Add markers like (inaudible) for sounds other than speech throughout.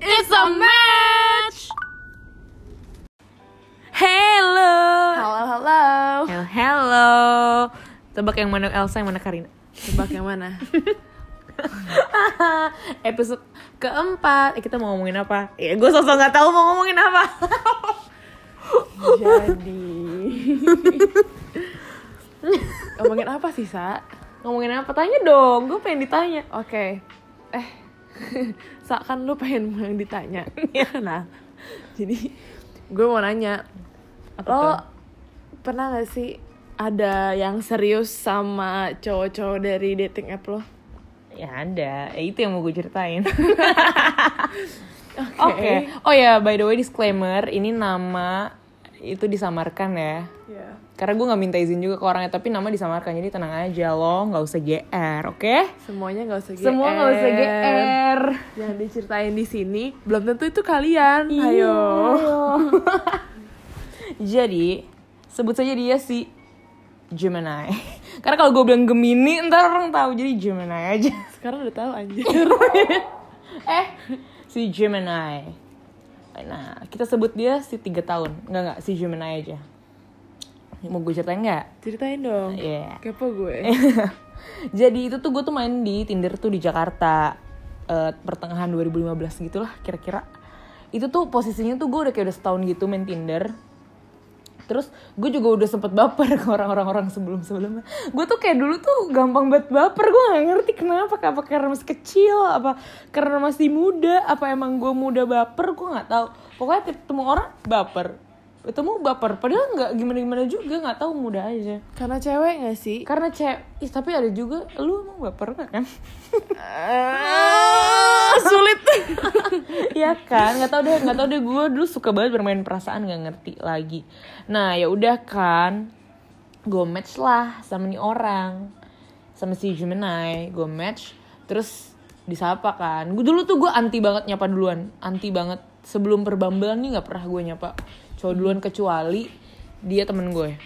It's a match. Hello. Halo, halo. Hello, hello. Tebak yang mana Elsa, yang mana Karina? Tebak yang mana? (laughs) Episode keempat. Eh, kita mau ngomongin apa? Ya, gue sosok nggak tahu mau ngomongin apa. Jadi (laughs) ngomongin apa sih, Sa? ngomongin apa? Tanya dong. Gue pengen ditanya. Oke. Eh, Sa kan lu pengen yang ditanya. (laughs) nah, jadi gue mau nanya. Apa lo tuh? pernah gak sih ada yang serius sama cowok-cowok dari dating app lo? Ya ada. Ya, itu yang mau gue ceritain. (laughs) Oke. Oh ya, by the way disclaimer, ini nama itu disamarkan ya. Ya. Karena gue nggak minta izin juga ke orangnya, tapi nama disamarkan. Jadi tenang aja lo, nggak usah GR, oke? Semuanya gak usah GR. Semua nggak usah GR. Yang diceritain di sini belum tentu itu kalian. Iya. Ayo. (laughs) Jadi sebut saja dia si Gemini. (laughs) Karena kalau gue bilang Gemini, ntar orang tahu jadi Gemini aja. (laughs) Sekarang udah tahu anjir. eh, si Gemini. Nah, kita sebut dia si tiga tahun. Enggak enggak, si Gemini aja. Mau gue ceritain nggak? Ceritain dong. Iya. Kepo gue. (laughs) Jadi itu tuh gue tuh main di Tinder tuh di Jakarta eh, pertengahan 2015 gitulah kira-kira. Itu tuh posisinya tuh gue udah kayak udah setahun gitu main Tinder. Terus gue juga udah sempet baper (laughs) ke orang-orang orang sebelum-sebelumnya. Gue tuh kayak dulu tuh gampang banget baper. Gue gak ngerti kenapa. Apa karena masih kecil? Apa karena masih muda? Apa emang gue muda baper? Gue gak tahu. Pokoknya ketemu orang baper. Ketemu baper. Padahal nggak gimana-gimana juga. Gak tahu muda aja. Karena cewek gak sih? Karena cewek, ih, tapi ada juga lu emang baper gak kan? sulit. (laughs) Iya kan, nggak tau deh, nggak tau deh gue dulu suka banget bermain perasaan nggak ngerti lagi. Nah ya udah kan, gue match lah sama nih orang, sama si Gemini, gue match, terus disapa kan. Gue dulu tuh gue anti banget nyapa duluan, anti banget. Sebelum perbambelan nih nggak pernah gue nyapa cowok duluan kecuali dia temen gue.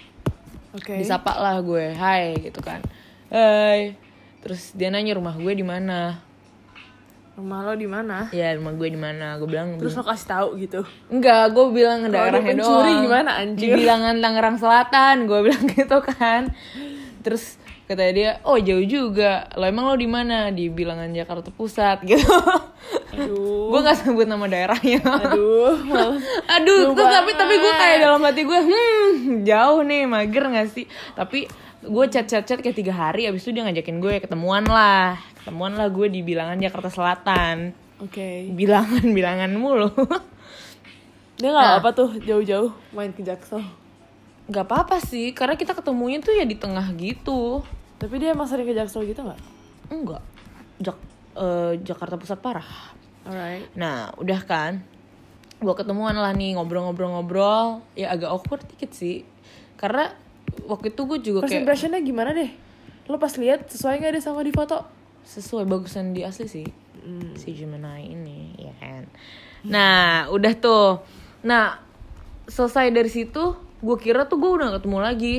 Oke. disapa lah gue hai gitu kan hai terus dia nanya rumah gue di mana Rumah lo di mana? ya rumah gue di mana gue bilang Terus lo kasih tahu gitu. enggak gue bilang daerahnya doang gimana, di anjir? bilangan Tangerang Selatan gue bilang (laughs) gitu kan terus kata dia oh jauh juga lo emang lo di mana di bilangan Jakarta Pusat (laughs) gitu Aduh. gue nggak sebut nama daerahnya Aduh. (laughs) Aduh, terus tapi tapi gue kayak dalam hati gue, hmm jauh nih, mager gak sih? Tapi gue chat chat chat kayak tiga hari, abis itu dia ngajakin gue ketemuan lah, ketemuan lah gue di bilangan Jakarta Selatan, Oke. bilangan bilangan mulu. (laughs) Dia nggak Nah. apa tuh jauh-jauh main ke Jaksel. Gak apa-apa sih, karena kita ketemunya tuh ya di tengah gitu. Tapi dia emang sering ke Jaksel gitu nggak? Enggak, Jak eh, Jakarta Pusat parah. Alright. Nah, udah kan. Gue ketemuan lah nih ngobrol-ngobrol-ngobrol. Ya agak awkward dikit sih. Karena waktu itu gue juga First kayak impressionnya gimana deh? Lo pas lihat sesuai nggak deh sama di foto? sesuai bagusan di asli sih. Si Gemini ini, ya kan. Nah, udah tuh. Nah, selesai dari situ, gue kira tuh gue udah gak ketemu lagi.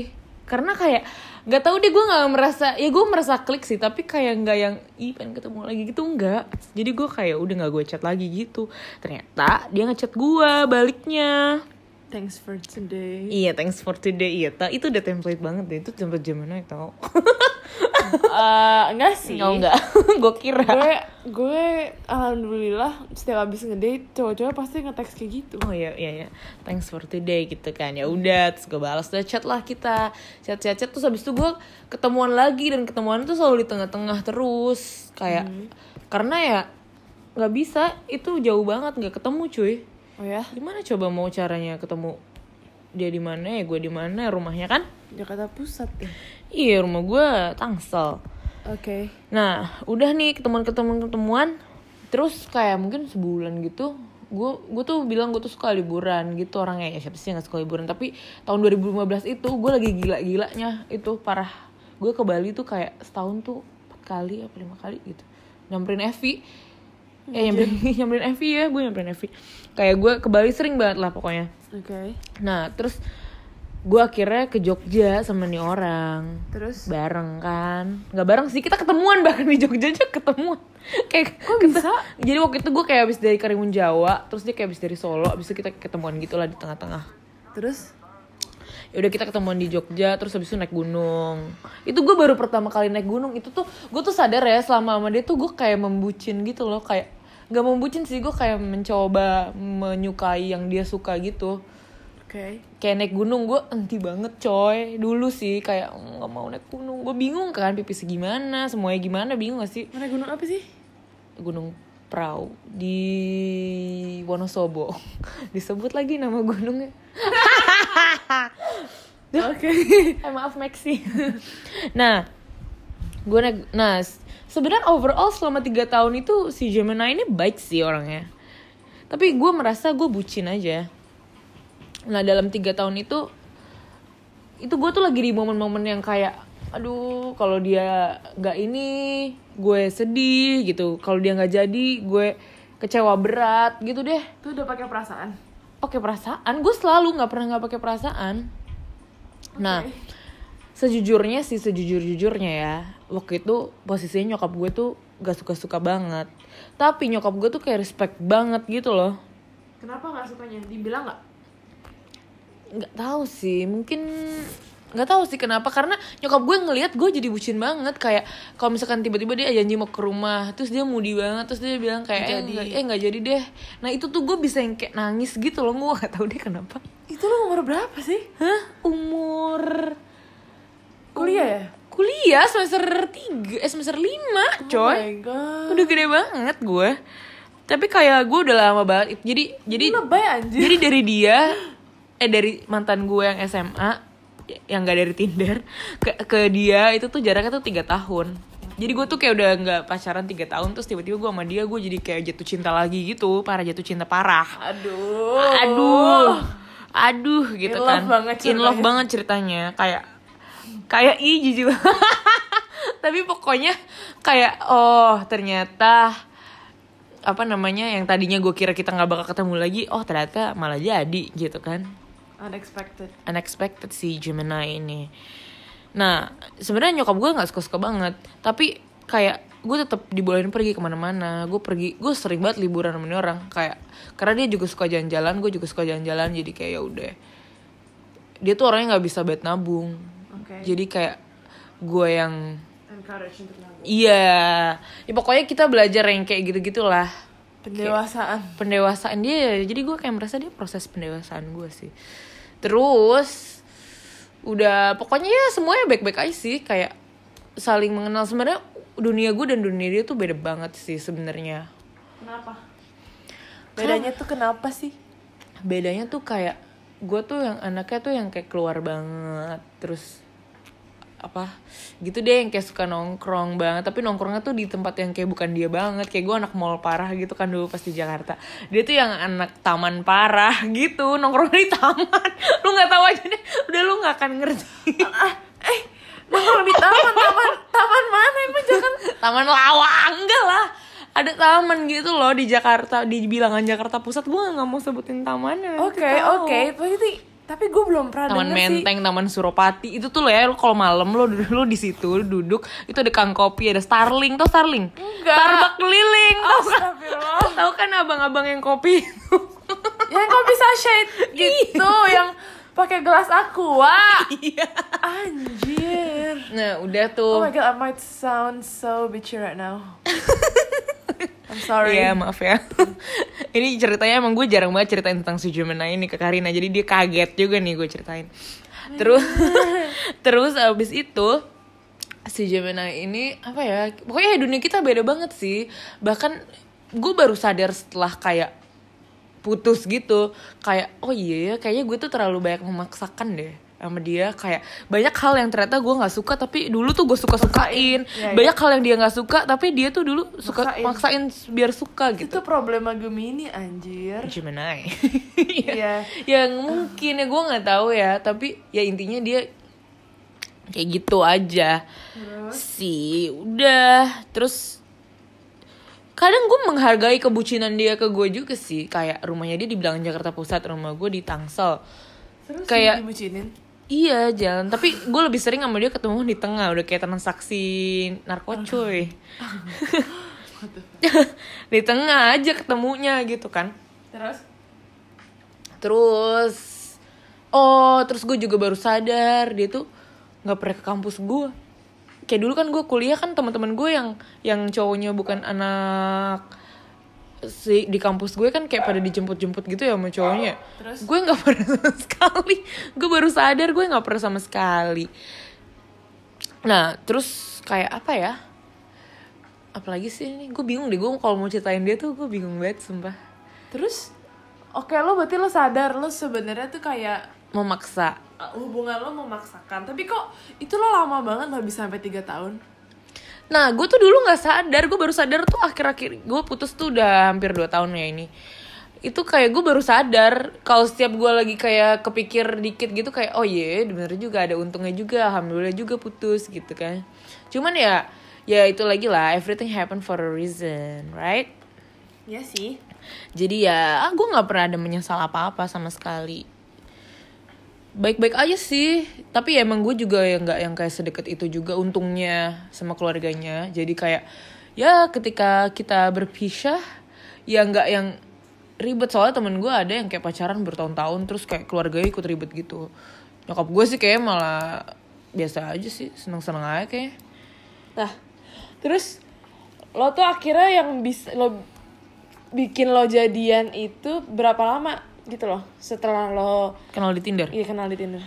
Karena kayak nggak tahu deh gue nggak merasa ya gue merasa klik sih tapi kayak nggak yang ih pengen ketemu lagi gitu enggak jadi gue kayak udah nggak gue chat lagi gitu. Ternyata dia ngechat gue baliknya Thanks for today. iya thanks for today. Iya ta itu udah template banget deh. Itu template Gemini tau. Eh, enggak sih. oh enggak. (laughs) Gue kira. Gue gue alhamdulillah setiap habis ngedate cowok-cowok pasti nge-text kayak gitu. oh iya iya iya. Thanks for today gitu kan. Ya udah terus gue balas udah chat lah kita. Chat chat chat terus habis itu gue ketemuan lagi. Dan ketemuan tuh selalu di tengah-tengah terus. Kayak karena ya nggak bisa. Itu jauh banget nggak ketemu cuy Oh ya, gimana coba mau caranya ketemu dia di mana ya gue di mana rumahnya kan? Jakarta Pusat ya. iya rumah gue Tangsel. Oke. Nah, udah nih ketemuan-ketemuan-ketemuan. Terus kayak mungkin sebulan gitu, gue gue tuh bilang gue tuh suka liburan gitu. Orangnya ya siapa sih yang gak suka liburan? Tapi tahun 2015 itu gue lagi gila-gilanya itu parah. Gue ke Bali tuh kayak setahun tuh empat kali apa lima kali gitu. Nyamperin Evi eh nyamperin (laughs) nyamperin Evi ya gue nyamperin Evi kayak gue ke Bali sering banget lah pokoknya Oke. Nah, terus gue akhirnya ke Jogja sama nih orang Terus? bareng kan nggak bareng sih kita ketemuan bahkan di Jogja aja ketemuan (laughs) kayak Kok kete- bisa? jadi waktu itu gue kayak habis dari Karimun Jawa terus dia kayak habis dari Solo habis itu kita ketemuan gitu lah di tengah-tengah Terus? ya udah kita ketemuan di Jogja terus habis itu naik gunung itu gue baru pertama kali naik gunung itu tuh gue tuh sadar ya selama sama dia tuh gue kayak membucin gitu loh kayak nggak membucin sih gue kayak mencoba menyukai yang dia suka gitu. Oke. kayak naik gunung gue enti banget coy. Dulu sih kayak nggak mau naik gunung. Gue bingung kan pipis gimana semuanya gimana bingung gak sih? Mana gunung apa sih? gunung Prau di Wonosobo. (laughs) Disebut lagi nama gunungnya. (laughs) Oke. eh maaf Maxi. (laughs) Nah gue naik nah sebenarnya overall selama tiga tahun itu si Gemini ini baik sih orangnya. Tapi gue merasa gue bucin aja. Nah dalam tiga tahun itu itu gue tuh lagi di momen-momen yang kayak aduh kalau dia nggak ini gue sedih gitu. Kalau dia nggak jadi gue kecewa berat gitu deh. Tuh udah pakai perasaan. pakai perasaan? Gue selalu nggak pernah nggak pakai perasaan. Nah Oke. Sejujurnya sih sejujur jujurnya ya waktu itu posisinya nyokap gue tuh gak suka suka banget tapi nyokap gue tuh kayak respect banget gitu loh Kenapa nggak sukanya? Dibilang nggak? nggak tahu sih mungkin nggak tahu sih kenapa karena nyokap gue ngelihat gue jadi bucin banget kayak kalau misalkan tiba-tiba dia janji mau ke rumah terus dia moody banget terus dia bilang kayak eh Jadi. nggak eh nggak jadi deh nah itu tuh gue bisa yang kayak nangis gitu loh gue nggak tahu deh kenapa Itu lo umur berapa sih? hah umur Kuliah ya? kuliah semester 3 eh semester 5 coy. Oh my god. udah gede banget gue tapi kayak gue udah lama banget. Jadi jadi Ini lebay anjir. jadi dari dia eh dari mantan gue yang SMA yang gak dari Tinder ke ke dia itu tuh jaraknya tuh tiga tahun. Jadi gue tuh kayak udah nggak pacaran tiga tahun terus tiba-tiba gue sama dia gue jadi kayak jatuh cinta lagi gitu. Parah jatuh cinta parah. Aduh. aduh. Aduh gitu In love kan banget in love banget ceritanya. Kayak kayak ih jijik banget. (laughs) tapi pokoknya kayak oh ternyata apa namanya yang tadinya gue kira kita nggak bakal ketemu lagi oh ternyata malah jadi gitu kan. Unexpected. unexpected si Gemini ini. Nah sebenarnya nyokap gue nggak suka suka banget. Tapi kayak gue tetap dibolehin pergi ke mana-mana. Gue pergi gue sering banget liburan sama orang. Kayak karena dia juga suka jalan-jalan gue juga suka jalan-jalan. Jadi kayak ya udah. Dia tuh orangnya nggak bisa bet nabung Oke. jadi kayak gue yang iya. Ya pokoknya kita belajar yang kayak gitu gitulah Pendewasaan. pendewasaan dia jadi gue kayak merasa dia proses pendewasaan gue sih. Terus udah pokoknya ya semuanya baik-baik aja sih. Kayak saling mengenal. Sebenarnya dunia gue dan dunia dia tuh beda banget sih sebenarnya. Kenapa? Bedanya tuh kenapa sih? bedanya tuh kayak gue tuh yang anaknya tuh yang kayak keluar banget. Terus apa gitu deh yang kayak suka nongkrong banget. Tapi nongkrongnya tuh di tempat yang kayak bukan dia banget. Kayak gue anak mall parah gitu kan dulu pas di Jakarta. Dia tuh yang anak taman parah (laughs) gitu. Nongkrong di taman. (laughs) Lu nggak tahu aja deh. Udah lu nggak akan ngerti. Ah, eh, nongkrong di taman, taman, taman mana emang jangan taman lawang enggak lah. Ada taman gitu loh di Jakarta di bilangan Jakarta Pusat. Gue nggak mau sebutin tamannya Oke, oke. Tapi tapi gue belum pernah Taman denger sih. Menteng, Taman Suropati itu tuh lo ya, kalau malam lo lo di situ lo duduk itu ada kang kopi, ada Starling, tau Starling? Enggak. Starbucks keliling, tau kan? Tahu kan abang-abang yang kopi (laughs) yang kopi sachet gitu, yang pakai gelas aqua. Iya. Anjir. Nah udah Oh tuh. my god, I might sound so bitchy right now. (laughs) I'm sorry. Iya maaf ya. (laughs) ini ceritanya emang gue jarang banget ceritain tentang si Gemini ini ke Karina, jadi dia kaget juga nih gue ceritain. Terus (laughs) terus abis itu si Gemini ini apa ya? Pokoknya dunia kita beda banget sih. Bahkan gue baru sadar setelah kayak putus gitu kayak oh iya ya kayaknya gue tuh terlalu banyak memaksakan deh sama dia kayak banyak hal yang ternyata gue nggak suka tapi dulu tuh gue suka sukain Iya, iya. banyak hal yang dia nggak suka tapi dia tuh dulu suka Maksain. maksain biar suka gitu Itu problema Gemini anjir. Gemini (laughs) Iya. yang mungkin ya gue nggak tahu ya tapi ya intinya dia kayak gitu aja sih udah terus kadang gue menghargai kebucinan dia ke gue juga sih kayak rumahnya dia di Bilangan Jakarta Pusat rumah gue di Tangsel Terus Kayak- dibucinin. Iya jalan, tapi gue lebih sering sama dia ketemu di tengah udah kayak transaksi narko cuy. (laughs) di tengah aja ketemunya gitu kan. terus Terus oh terus gue juga baru sadar dia tuh nggak pernah ke kampus gue. Kayak dulu kan gue kuliah kan teman-teman gue yang yang cowoknya bukan anak si di kampus gue kan kayak pada dijemput-jemput gitu ya sama cowoknya. Terus? Gue nggak (laughs) pernah sama sekali. Gue baru sadar gue nggak pernah sama sekali. Nah terus kayak apa ya? Apalagi sih ini gue bingung deh gue kalau mau ceritain dia tuh gue bingung banget sumpah. terus oke lo berarti lo sadar lo sebenarnya tuh kayak Memaksa hubungan lo memaksakan tapi kok itu lo lama banget lo bisa sampai tiga tahun Nah, gue tuh dulu nggak sadar, gue baru sadar tuh akhir-akhir gue putus tuh udah hampir 2 tahun ya ini. Itu kayak gue baru sadar kalau setiap gue lagi kayak kepikir dikit gitu kayak oh iya bener juga ada untungnya juga, alhamdulillah juga putus gitu kan. Cuman ya ya itu lagi lah everything happen for a reason, right? ya sih Jadi ya ah, gue nggak pernah ada menyesal apa-apa sama sekali. Baik-baik aja sih, tapi ya emang gue juga yang nggak yang kayak sedekat itu juga untungnya sama keluarganya. Jadi kayak ya ketika kita berpisah ya nggak yang ribet soalnya temen gue ada yang kayak pacaran bertahun-tahun terus kayak keluarganya ikut ribet gitu. Nyokap gue sih kayak malah biasa aja sih, seneng-seneng aja kayaknya. Nah, terus lo tuh akhirnya yang bisa lo bikin lo jadian itu berapa lama gitu loh setelah lo Kenal di Tinder. iya kenal di Tinder.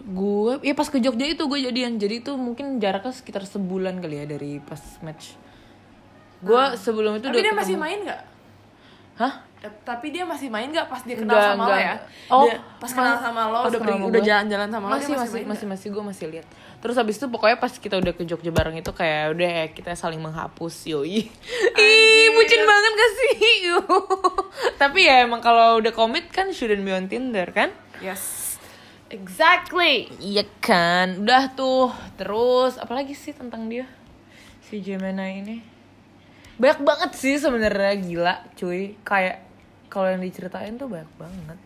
gue ya pas ke Jogja itu gue jadian jadi itu mungkin jaraknya sekitar sebulan kali ya dari pas match gue sebelum itu Tapi udah dia masih ketemu- main nggak? hah Tapi dia masih main nggak pas dia kenal Enggak, sama lo enggak. ya? Oh, Dia pas kenal sama lo udah pergi udah jalan-jalan sama lo masih dia masih masih nggak? masih gue masih lihat terus habis itu pokoknya pas kita udah ke Jogja bareng itu kayak udah ya, kita saling menghapus yoi ih bucin banget gak sih tapi ya emang kalau udah komit kan shouldn't be on Tinder kan Yes. Exactly. Iya kan, udah tuh. Terus apalagi sih tentang dia? Si Gemini ini. Banyak banget sih sebenarnya gila, cuy. Kayak kalau yang diceritain tuh banyak banget.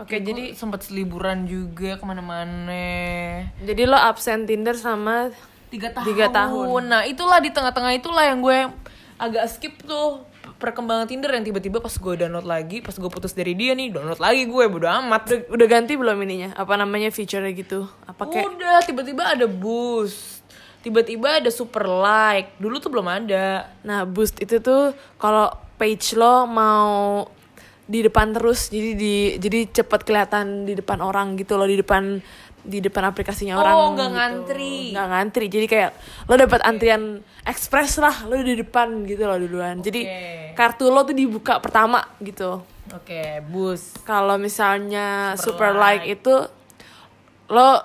Oke, jadi sempat liburan juga ke mana-mana. Jadi lo absen Tinder sama Tiga tahun. Tiga tahun. Nah itulah di tengah-tengah itulah yang gue agak skip tuh perkembangan Tinder yang tiba-tiba pas gue download lagi, pas gue putus dari dia nih download lagi gue bodo amat. udah, udah ganti belum ininya? Apa namanya feature gitu? Apa kayak Udah, tiba-tiba ada boost. Tiba-tiba ada super like. Dulu tuh belum ada. Nah, boost itu tuh kalau page lo mau di depan terus jadi di jadi cepet kelihatan di depan orang gitu loh di depan di depan aplikasinya orang Oh, nggak gitu. ngantri. nggak ngantri jadi kayak lo dapat antrian ekspres lah lo di depan gitu loh duluan jadi Oke. kartu lo tuh dibuka pertama gitu Oke, boost. kalau misalnya Super super, like. itu lo uh,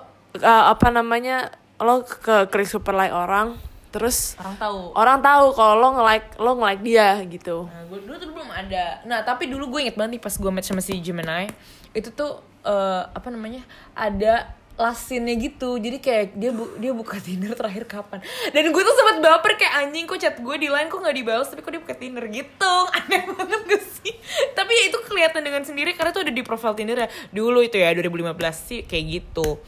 apa namanya lo ke klik super like orang terus Orang tahu. orang tahu kalau lo nge-like lo nge-like dia gitu Nah, gue dulu tuh belum ada. Nah, tapi dulu gue inget banget nih pas gue match sama si Gemini, itu tuh eh, apa namanya? Ada last scene-nya gitu. Jadi kayak dia bu dia buka (laughs) Tinder terakhir kapan. Dan gue tuh sempet baper kayak anjing kok chat gue di line kok nggak dibalas tapi kok dia buka Tinder gitu. (laughs) Aneh banget gak sih? tapi ya itu kelihatan dengan sendiri karena tuh ada di profile Tinder ya. Dulu itu ya 2015 sih kayak gitu.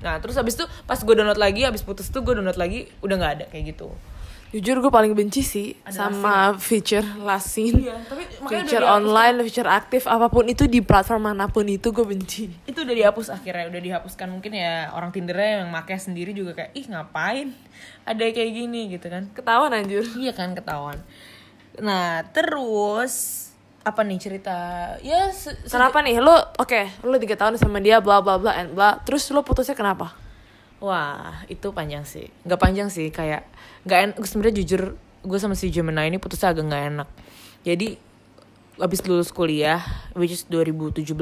Nah, terus habis itu pas gue download lagi, habis putus tuh gue download lagi udah nggak ada kayak gitu. jujur gue paling benci sih Ada sama feature last scene Iya, tapi feature online feature aktif apa pun itu di platform mana pun itu gue benci. Itu udah dihapus akhirnya udah dihapuskan. Mungkin ya orang tindernya yang make sendiri juga kayak ih ngapain? Ada kayak gini gitu kan. Ketahuan anjir iya kan ketahuan. Nah terus apa nih cerita? Ya se- se- kenapa nih? Lo oke lo tiga tahun sama dia bla bla bla and bla. Terus lo putusnya kenapa? Wah itu panjang sih. Nggak panjang sih kayak nggak enak sebenarnya jujur gue sama si Gemini ini putusnya agak nggak enak. Jadi abis lulus kuliah which is 2017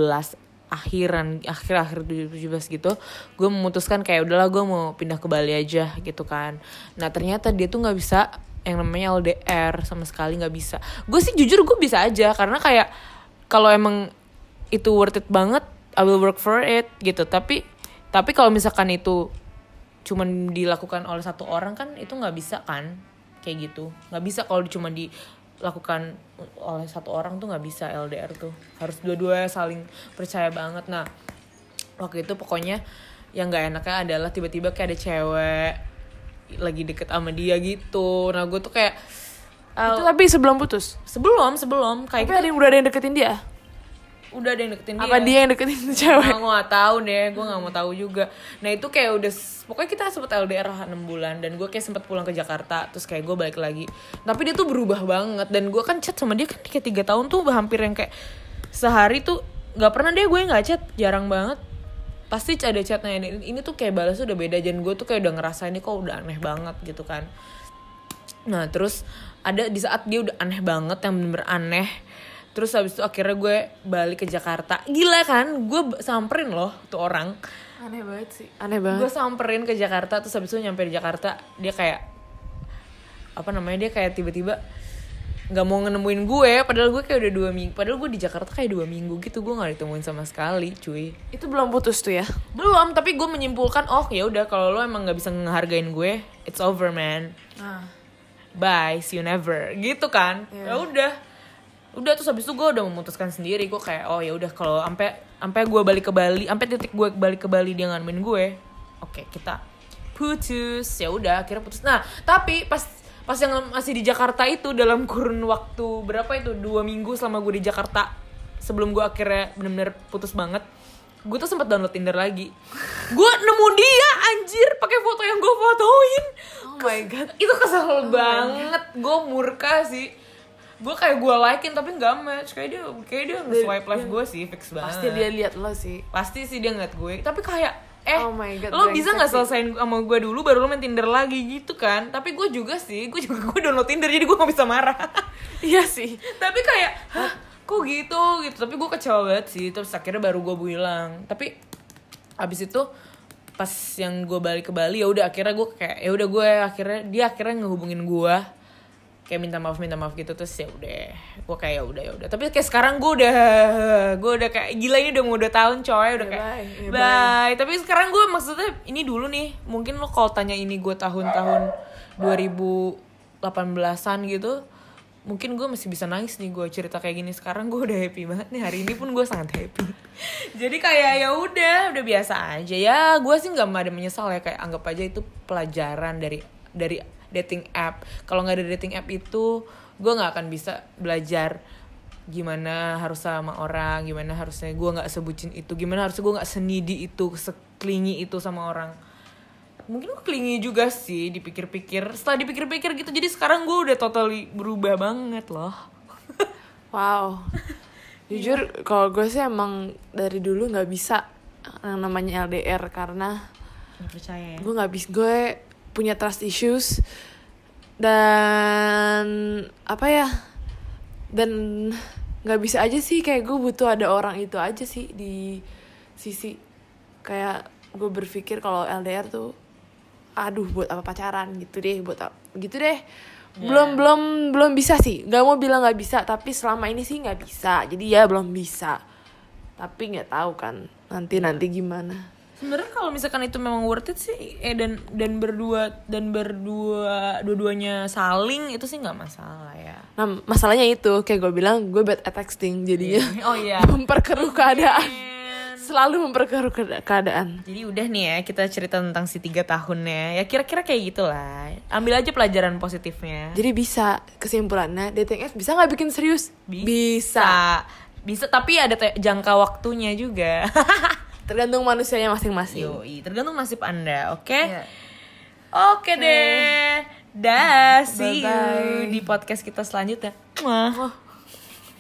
akhiran akhir akhir 2017 gitu gue memutuskan kayak udahlah gue mau pindah ke Bali aja gitu kan. Nah ternyata dia tuh nggak bisa yang namanya LDR sama sekali nggak bisa. Gue sih jujur gue bisa aja karena kayak kalau emang itu worth it banget I will work for it gitu. Tapi tapi kalau misalkan itu cuman dilakukan oleh satu orang kan itu nggak bisa kan? Kayak gitu. Nggak bisa kalau cuma dilakukan oleh satu orang tuh nggak bisa LDR tuh. Harus dua-dua saling percaya banget. Nah waktu itu pokoknya yang nggak enaknya adalah tiba-tiba kayak ada cewek lagi deket sama dia gitu nah gue tuh kayak uh, Itu tapi sebelum putus. sebelum sebelum kayak Tapi ada yang udah ada yang deketin dia. udah ada yang deketin Apa dia yang deketin cewek? Nah, gue gak tahu deh, gue gak mau tahu juga. Nah itu kayak udah, pokoknya kita sempet LDR 6 bulan dan gue kayak sempet pulang ke Jakarta, terus kayak gue balik lagi. Tapi dia tuh berubah banget dan gue kan chat sama dia kan kayak tiga tahun tuh hampir yang kayak sehari tuh nggak pernah deh gue nggak chat, jarang banget. Pasti ada chatnya ini, ini tuh kayak balasnya udah beda dan gue tuh kayak udah ngerasa ini kok udah aneh banget gitu kan. Nah terus ada di saat dia udah aneh banget yang bener-bener aneh Terus habis itu akhirnya gue balik ke Jakarta Gila kan, gue samperin loh tuh orang Aneh banget sih. Aneh Gue banget. samperin ke Jakarta, terus habis itu nyampe di Jakarta Dia kayak, apa namanya, dia kayak tiba-tiba nggak mau nemuin gue Padahal gue kayak udah dua minggu, padahal gue di Jakarta kayak dua minggu gitu Gue gak ditemuin sama sekali cuy. Itu belum putus tuh ya. Belum, tapi gue menyimpulkan, oh ya udah kalau lo emang nggak bisa ngehargain gue It's over man. Nah. bye see you never. Gitu kan? Iya. ya udah. Udah terus habis itu gue udah memutuskan sendiri gue kayak oh ya udah kalau sampai sampai gue balik ke Bali sampai titik gue balik ke Bali dia nganuin gue oke kita putus. Ya udah akhirnya putus. Nah tapi pas pas yang masih di Jakarta itu dalam kurun waktu berapa itu? Dua minggu selama gue di Jakarta. Sebelum gue akhirnya bener-bener putus banget. Gue tuh sempat download Tinder lagi. Gue nemu dia anjir pakai foto yang gue fotoin. Oh my god. itu kesel banget. Gue murka sih. Gue kayak gue likein tapi nggak match. Kayak dia kayak dia nge-swipe live gue sih fix banget. Pasti dia lihat lo sih. pasti sih dia ngeliat gue. Tapi kayak eh Oh my God, lo bisa nggak selesaiin sama gue dulu baru lo main Tinder lagi gitu kan? Tapi gue juga sih gue juga gue download Tinder jadi gue nggak bisa marah. (laughs) Iya sih. tapi kayak hah kok gitu? Gitu. Tapi gue kecewa banget sih terus akhirnya baru gue bilang. Tapi abis itu pas yang gue balik ke Bali ya udah akhirnya gue kayak ya udah gue akhirnya dia akhirnya ngehubungin gue kayak minta maaf minta maaf gitu terus ya udah gue kayak ya udah ya udah. Tapi kayak sekarang gue udah gue udah kayak gila ini udah mau dua tahun coy udah Ya, kayak bye. Ya, bye. Tapi sekarang gue maksudnya ini dulu nih mungkin lo kalau tanya ini gue tahun-tahun 2018an gitu mungkin gue masih bisa nangis nih gue cerita kayak gini. Sekarang gue udah happy banget nih hari ini pun gue sangat happy. (laughs) Jadi kayak ya udah udah biasa aja. Ya gue sih nggak ada menyesal ya kayak anggap aja itu pelajaran dari dari dating app. Kalau nggak ada dating app itu gue nggak akan bisa belajar gimana harus sama orang gimana harusnya gue nggak sebutin itu gimana harusnya gue nggak senidi itu seklingi itu sama orang. Mungkin gue kelingi juga sih dipikir-pikir. Setelah dipikir-pikir gitu jadi sekarang gue udah totally berubah banget loh. (laughs) Wow. Jujur kalau gue sih emang dari dulu nggak bisa yang namanya LDR karena nggak percaya ya? gue nggak bisa gue punya trust issues dan apa ya dan nggak bisa aja sih kayak gue butuh ada orang itu aja sih di sisi kayak gue berpikir kalau LDR tuh aduh buat apa pacaran? Gitu deh buat apa gitu deh. Belum belum belum bisa sih. Nggak mau bilang nggak bisa tapi selama ini sih nggak bisa. Jadi ya belum bisa. Tapi nggak tahu kan nanti nanti gimana sebenarnya kalau misalkan itu memang worth it sih eh dan dan berdua dan berdua dua-duanya saling itu sih nggak masalah ya. Nah masalahnya itu kayak gue bilang gue bad at texting jadinya. Oh iya. (laughs) Memperkeruh keadaan. Selalu memperkeruh keada- keadaan. Jadi udah nih ya kita cerita tentang si tiga tahunnya. Ya kira-kira kayak gitulah. Ambil aja pelajaran positifnya. Jadi bisa kesimpulannya dating apps bisa nggak bikin serius? bisa. Bisa. Tapi ada jangka waktunya juga (laughs) Tergantung manusianya masing-masing. Yoi, tergantung nasib anda oke Iya. oke deh dah see you di podcast kita selanjutnya Mwah. Oh,